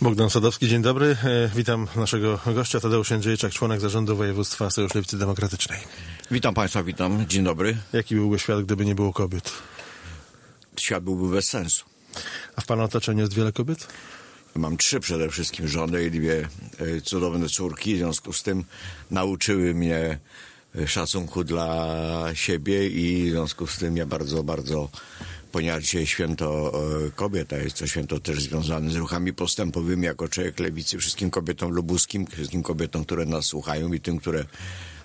Bogdan Sadowski, dzień dobry. E, witam naszego gościa Tadeusz Jędrzejczak, członek zarządu województwa Sojusz Lewicy Demokratycznej. Witam Państwa, witam. Dzień dobry. Jaki byłby świat, gdyby nie było kobiet? Świat byłby bez sensu. A w Pana otoczeniu jest wiele kobiet? Mam trzy przede wszystkim żony i dwie e, cudowne córki. W związku z tym nauczyły mnie e, szacunku dla siebie i w związku z tym ja bardzo, bardzo ponieważ dzisiaj święto e, kobiet, a jest to święto też związane z ruchami postępowymi jako człowiek lewicy, wszystkim kobietom lubuskim, wszystkim kobietom, które nas słuchają i tym, które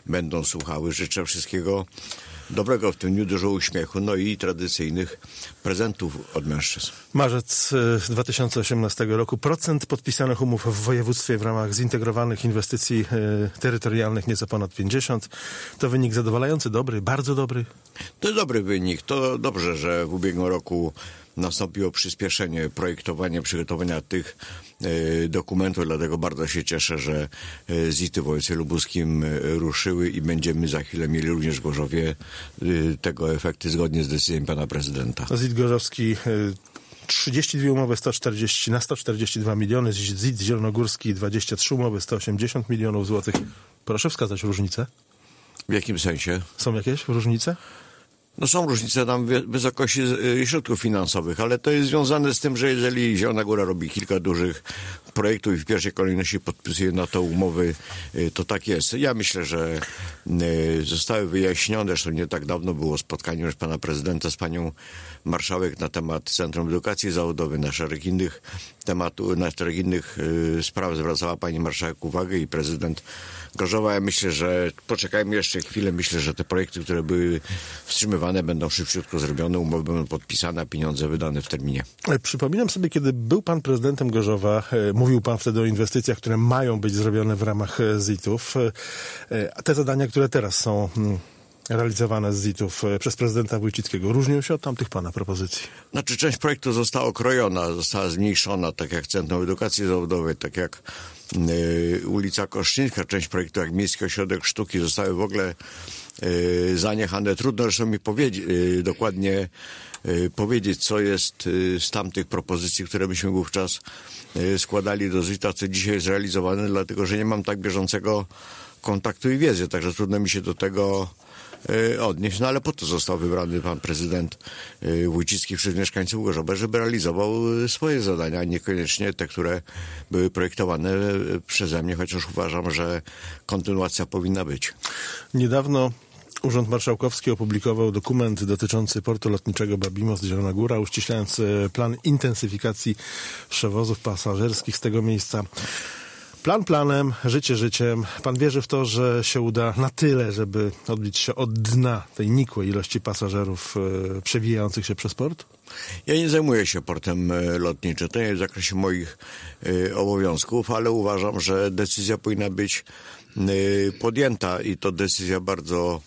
będą słuchały. Życzę wszystkiego dobrego w tym dniu, dużo uśmiechu, no i tradycyjnych prezentów od mężczyzn. Marzec 2018 e, roku. Procent podpisanych umów w województwie w ramach zintegrowanych inwestycji e, terytorialnych nieco ponad 50. To wynik zadowalający, dobry, bardzo dobry? To dobry wynik. To dobrze, że w ubiegłym roku nastąpiło przyspieszenie projektowania, przygotowania tych e, dokumentów, dlatego bardzo się cieszę, że e, ZIT-y w województwie lubuskim e, ruszyły i będziemy za chwilę mieli również w Gorzowie tego efekty zgodnie z decyzją pana prezydenta. ZIT Gorzowski 32 umowy 140 na 142 miliony, ZIT Zielonogórski 23 umowy 180 milionów złotych. Proszę wskazać różnicę. W jakim sensie? Są jakieś różnice? No są różnice tam w wysokości y, środków finansowych, ale to jest związane z tym, że jeżeli Zielona Góra robi kilka dużych projektów i w pierwszej kolejności podpisuje na to umowy, y, to tak jest. Ja myślę, że y, zostały wyjaśnione, zresztą nie tak dawno było spotkanie już pana prezydenta z panią marszałek na temat Centrum Edukacji Zawodowej, na szereg innych tematów, na szereg innych spraw zwracała pani marszałek uwagę i prezydent Gorzowa. Ja myślę, że poczekajmy jeszcze chwilę. Myślę, że te projekty, które były wstrzymywane, będą szybciutko zrobione, umowy będą podpisane, pieniądze wydane w terminie. E, przypominam sobie, kiedy był pan prezydentem Gorzowa, e, mówił pan wtedy o inwestycjach, które mają być zrobione w ramach e, ZIT-ów. A te zadania, które teraz są mm, realizowane z ZIT-ów przez prezydenta Wójcickiego różnią się od tamtych pana propozycji? Znaczy część projektu została okrojona, została zmniejszona, tak jak Centrum Edukacji Zawodowej, tak jak ulica Koszczyńska, część projektu jak Miejski Ośrodek Sztuki zostały w ogóle zaniechane. Trudno zresztą mi powiedzieć, dokładnie powiedzieć, co jest z tamtych propozycji, które myśmy wówczas składali do ZIT-a, co dzisiaj jest realizowane, dlatego że nie mam tak bieżącego kontaktu i wiedzy, także trudno mi się do tego odnieść. No ale po to został wybrany pan prezydent Wójcicki przez mieszkańców Gorzowa, żeby realizował swoje zadania, a niekoniecznie te, które były projektowane przeze mnie, chociaż uważam, że kontynuacja powinna być. Niedawno Urząd Marszałkowski opublikował dokument dotyczący portu lotniczego Babimost Zielona Góra, uściślając plan intensyfikacji przewozów pasażerskich z tego miejsca. Plan planem, życie życiem. Pan wierzy w to, że się uda na tyle, żeby odbić się od dna tej nikłej ilości pasażerów e, przewijających się przez port? Ja nie zajmuję się portem e, lotniczym. To nie jest w zakresie moich e, obowiązków, ale uważam, że decyzja powinna być podjęta i to decyzja bardzo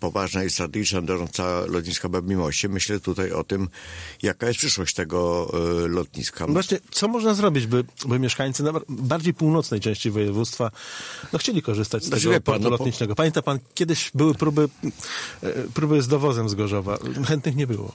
poważna i strategiczna dotycząca lotniska Babimoście. Myślę tutaj o tym, jaka jest przyszłość tego y, lotniska. Właśnie, co można zrobić, by, by mieszkańcy na bardziej północnej części województwa no, chcieli korzystać z znaczy, tego portu no, lotniczego? Pamięta pan, kiedyś były próby, y, próby z dowozem z Gorzowa. Chętnych nie było.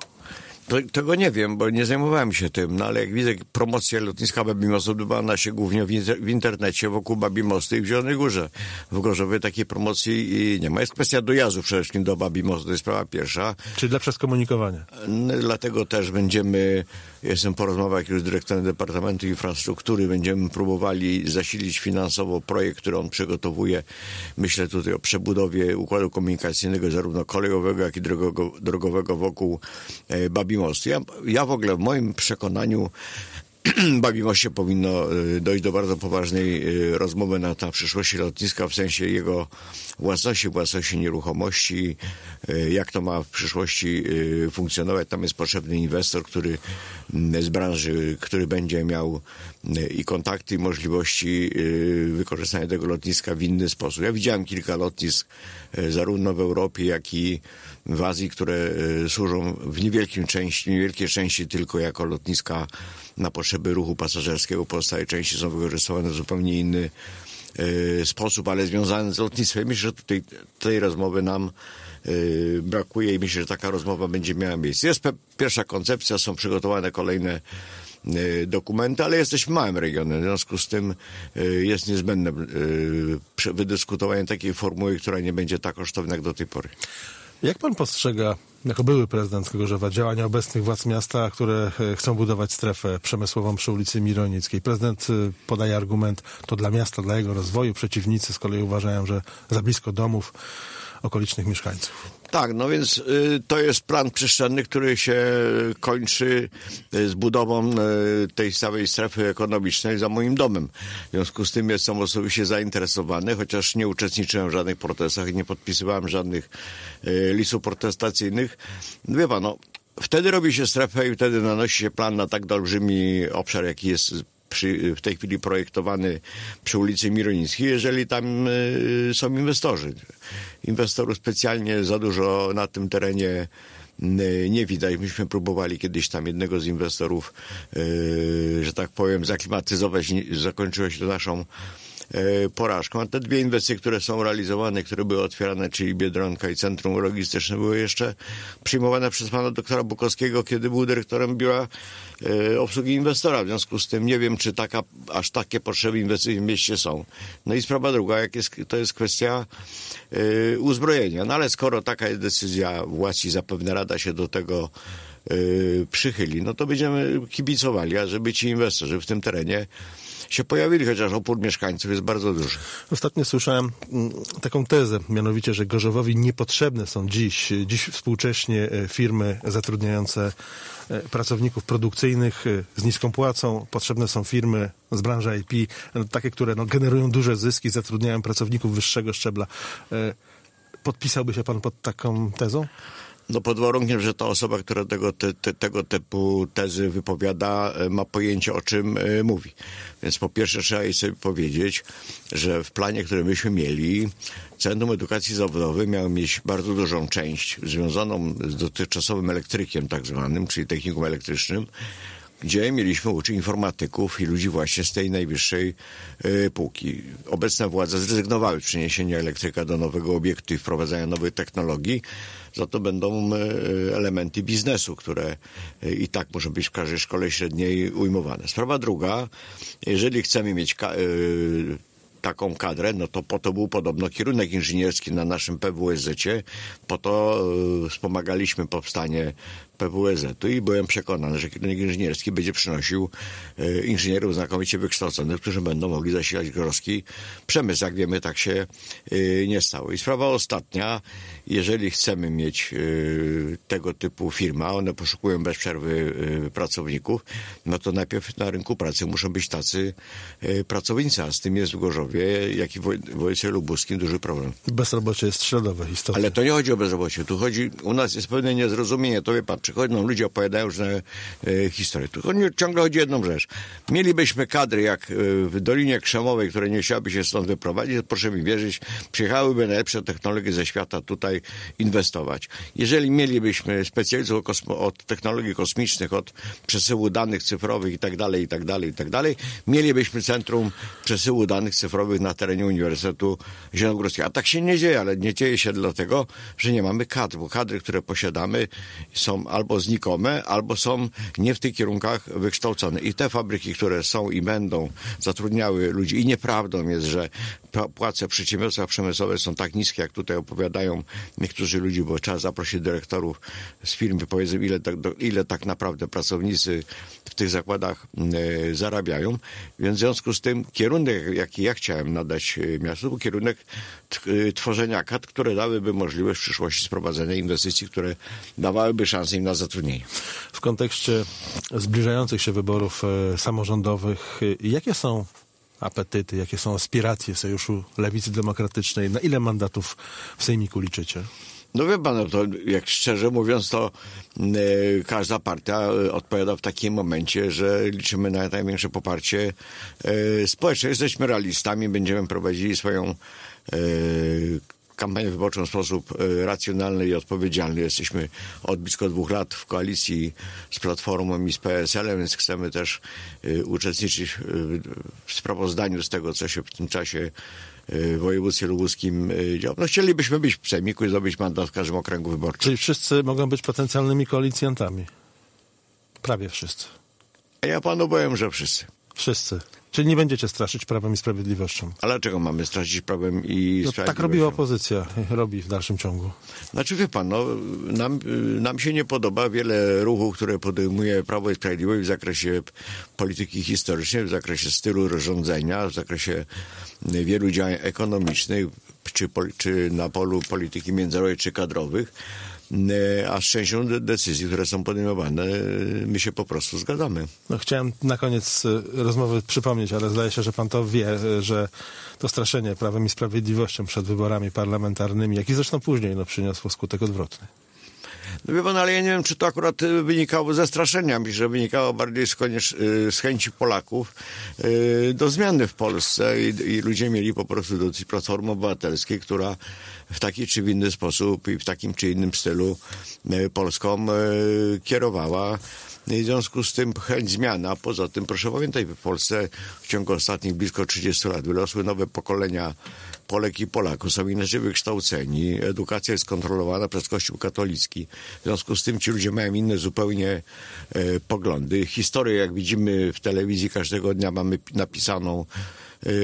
Tego nie wiem, bo nie zajmowałem się tym, no ale jak widzę promocję lotniska Babimostu odbywała się głównie w, internecie wokół Babimostu i w Zielonej Górze. W Gorzowie takiej promocji nie ma. Jest kwestia dojazdu przede wszystkim do Babimostu, to jest sprawa pierwsza. Czyli dla przeskomunikowania. No, dlatego też będziemy, jestem po rozmowach już z dyrektorem Departamentu Infrastruktury, będziemy próbowali zasilić finansowo projekt, który on przygotowuje. Myślę tutaj o przebudowie układu komunikacyjnego zarówno kolejowego, jak i drogowego, wokół e, Babimostu Babimost. Ja, ja w ogóle w moim przekonaniu Babimoście powinno y, dojść do bardzo poważnej y, rozmowy na temat przyszłości lotniska w sensie jego własności, własności nieruchomości, y, jak to ma w przyszłości funkcjonować. Tam jest potrzebny inwestor, który mm, z branży, który będzie miał i kontakty, i możliwości wykorzystania tego lotniska w inny sposób. Ja widziałem kilka lotnisk zarówno w Europie, jak i w Azji, które służą w niewielkim części, niewielkiej części tylko jako lotniska na potrzeby ruchu pasażerskiego. Pozostałe części są wykorzystywane w zupełnie inny y, sposób, ale związane z lotnictwem. Myślę, że tutaj tej rozmowy nam y, brakuje i myślę, że taka rozmowa będzie miała miejsce. Jest pierwsza koncepcja, są przygotowane kolejne e, dokumenty, ale jesteśmy małym regionem, w związku z tym e, jest niezbędne e, wydyskutowanie takiej formuły, która nie będzie tak kosztowna jak do tej pory. Jak pan postrzega, jako były prezydent Gorzowa, działania obecnych władz miasta, które e, chcą budować strefę przemysłową przy ulicy Mironickiej? Prezydent e, podaje argument, to dla miasta, dla jego rozwoju. Przeciwnicy z kolei uważają, że za blisko domów okolicznych mieszkańców. Tak, no więc y, to jest plan przestrzenny, który się kończy y, z budową y, tej całej strefy ekonomicznej za moim domem. W związku z tym jestem osobiście zainteresowany, chociaż nie uczestniczyłem w żadnych protestach i nie podpisywałem żadnych listów protestacyjnych. Wie pan, no, wtedy robi się strefę i wtedy nanosi się plan na tak olbrzymi obszar, jaki jest przy, w tej chwili projektowany przy ulicy Mironickiej, jeżeli tam y, są inwestorzy. Inwestorów specjalnie za dużo na tym terenie y, nie widać. Myśmy próbowali kiedyś tam jednego z inwestorów, y, że tak powiem, zaklimatyzować. Zakończyło się naszą porażką. A te dwie inwestycje, które są realizowane, które były otwierane, czyli Biedronka i Centrum Logistyczne, były jeszcze przyjmowane przez pana doktora Bukowskiego, kiedy był dyrektorem biura e, obsługi inwestora. W związku z tym nie wiem, czy taka, aż takie potrzeby inwestycji w mieście są. No i sprawa druga, jak jest, to jest kwestia e, uzbrojenia. No ale skoro taka jest decyzja władz i zapewne Rada się do tego e, przychyli, no to będziemy kibicowali, a żeby ci inwestorzy w tym terenie się pojawili, chociaż opór mieszkańców jest bardzo duży. Ostatnio słyszałem mm, taką tezę, mianowicie, że Gorzowowi niepotrzebne są dziś, dziś współcześnie e, firmy zatrudniające e, pracowników produkcyjnych e, z niską płacą. Potrzebne są firmy z branży IP, takie, które no, generują duże zyski, zatrudniają pracowników wyższego szczebla. Podpisałby się pan pod taką tezą? No pod warunkiem, że ta osoba, która tego, te, te, tego typu tezy wypowiada, e, ma pojęcie o czym e, mówi. Więc po pierwsze trzeba jej sobie powiedzieć, że w planie, który myśmy mieli, Centrum Edukacji Zawodowej miało mieć bardzo dużą część związaną z dotychczasowym elektrykiem tak zwanym, czyli technikum elektrycznym, gdzie mieliśmy uczyć informatyków i ludzi właśnie z tej najwyższej y, półki. Obecne władze zrezygnowały z przeniesienia elektryka do nowego obiektu i wprowadzania nowych technologii, za to będą y, elementy biznesu, które y, i tak muszą być w każdej szkole średniej ujmowane. Sprawa druga, jeżeli chcemy mieć ka- taką kadrę, no to po to był podobno kierunek inżynierski na naszym PWSZ-cie, po to wspomagaliśmy powstanie PWSZ-u i byłem przekonany, że kierunek inżynierski będzie przynosił y, inżynierów znakomicie wykształconych, którzy będą mogli zasilać gorski przemysł. Jak wiemy, tak się y, nie stało. I sprawa ostatnia, jeżeli chcemy mieć y, tego typu firmy, a one poszukują bez przerwy pracowników, no to najpierw na rynku pracy muszą być tacy pracownicy, a z tym jest w Gorzowie, jak i w woj- województwie lubuskim duży problem. Bezrobocie jest śladowe istotnie. Ale to nie chodzi o bezrobocie, tu chodzi, u nas jest pewne niezrozumienie, to wie pan, przychodzą ludzie, opowiadają różne e, historie. Tu ciągle chodzi o jedną rzecz. Mielibyśmy kadry jak e, w Dolinie Krzemowej, które nie chciałyby się stąd wyprowadzić, proszę mi wierzyć, przyjechałyby najlepsze technologie ze świata tutaj inwestować. Jeżeli mielibyśmy specjalistów od technologii kosmicznych, od przesyłu danych cyfrowych i tak dalej, i tak dalej, i tak dalej, mielibyśmy centrum przesyłu danych cyfrowych na terenie Uniwersytetu Zielonogórskiego. A tak się nie dzieje, ale nie dzieje się dlatego, że nie mamy kadr, bo kadry, które posiadamy są albo znikome, albo są nie w tych kierunkach wykształcone. I te fabryki, które są i będą zatrudniały ludzi i nieprawdą jest, że płace w przemysłowych są tak niskie, jak tutaj opowiadają niektórzy ludzie, bo trzeba zaprosić dyrektorów z firm, by powiedzą, ile tak, ile tak naprawdę pracownicy w tych zakładach e, zarabiają. Więc w związku z tym kierunek, jaki ja chciałem nadać e, miastu, był kierunek e, tworzenia kadr, które dałyby możliwość w przyszłości sprowadzenia inwestycji, które dawałyby szansę im na zatrudnienie. W kontekście zbliżających się wyborów e, samorządowych, e, jakie są apetyty, jakie są aspiracje Sojuszu Lewicy Demokratycznej? Na ile mandatów w Sejmiku liczycie? No wie pan, no to jak szczerze mówiąc, to e, każda partia odpowiada w takim momencie, że liczymy na największe poparcie e, społeczne. Jesteśmy realistami, będziemy prowadzili swoją e, kampanię wyborczą w sposób e, racjonalny i odpowiedzialny. Jesteśmy od blisko dwóch lat w koalicji z Platformą i z PSL-em, więc chcemy też e, uczestniczyć e, w sprawozdaniu z tego, co się w tym czasie w województwie lubuskim e, działo. No chcielibyśmy być w Sejmiku i zdobyć mandat w każdym okręgu wyborczym. Czyli wszyscy mogą być potencjalnymi koalicjantami? Prawie wszyscy. A ja panu powiem, że wszyscy. Wszyscy. Czyli nie będziecie straszyć Prawem i Sprawiedliwością. Ale czego mamy stracić prawem i No, sprawiedliwością? tak robiła opozycja, robi w dalszym ciągu. Znaczy wie pan, no, nam, nam się nie podoba wiele ruchów, które podejmuje Prawo i Sprawiedliwość w zakresie polityki historycznej, w zakresie stylu rozrządzenia, w zakresie wielu działań ekonomicznych, czy, czy na polu polityki międzynarodowej, czy kadrowych. E, A z częścią de- decyzji, które są podejmowane, e, my się po prostu zgadzamy. No, chciałem na koniec y, rozmowy przypomnieć, ale zdaje się, że pan to wie, że to straszenie Prawem i Sprawiedliwością przed wyborami parlamentarnymi, jak i zresztą później, no, przyniosło skutek odwrotny. No wie pan, ale ja nie wiem, czy to akurat y, wynikało ze straszenia, myślę, że wynikało bardziej z, koniecz, y, z chęci Polaków y, do zmiany w Polsce i, i ludzie mieli po prostu dosyć Platformy Obywatelskiej, która w taki czy w inny sposób i w takim czy innym stylu Polską kierowała. W związku z tym chęć zmiany, a poza tym proszę pamiętać, w Polsce w ciągu ostatnich blisko 30 lat wyrosły nowe pokolenia Polek i Polaków, są inaczej wykształceni, edukacja jest kontrolowana przez Kościół katolicki. W związku z tym ci ludzie mają inne zupełnie e, poglądy. Historię, jak widzimy w telewizji, każdego dnia mamy pi- napisaną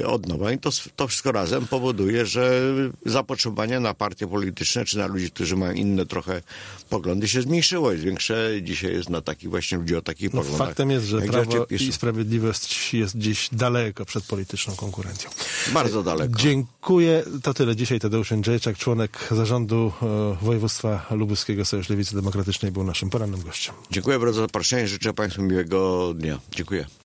od nowa i to, to wszystko razem powoduje, że zapotrzebowanie na partie polityczne, czy na ludzi, którzy mają inne trochę poglądy się zmniejszyło. Jest większe dzisiaj jest na takich właśnie ludzi o takich No, poglądach. faktem jest, że Prawo i Sprawiedliwość jest gdzieś daleko przed polityczną konkurencją. Bardzo daleko. Dziękuję. To tyle dzisiaj. Tadeusz Jędrzejczak, członek zarządu e, województwa lubuskiego Sojuszu Lewicy Demokratycznej był naszym porannym gościem. Dziękuję bardzo za zaproszenie. Życzę Państwu miłego dnia. Dziękuję.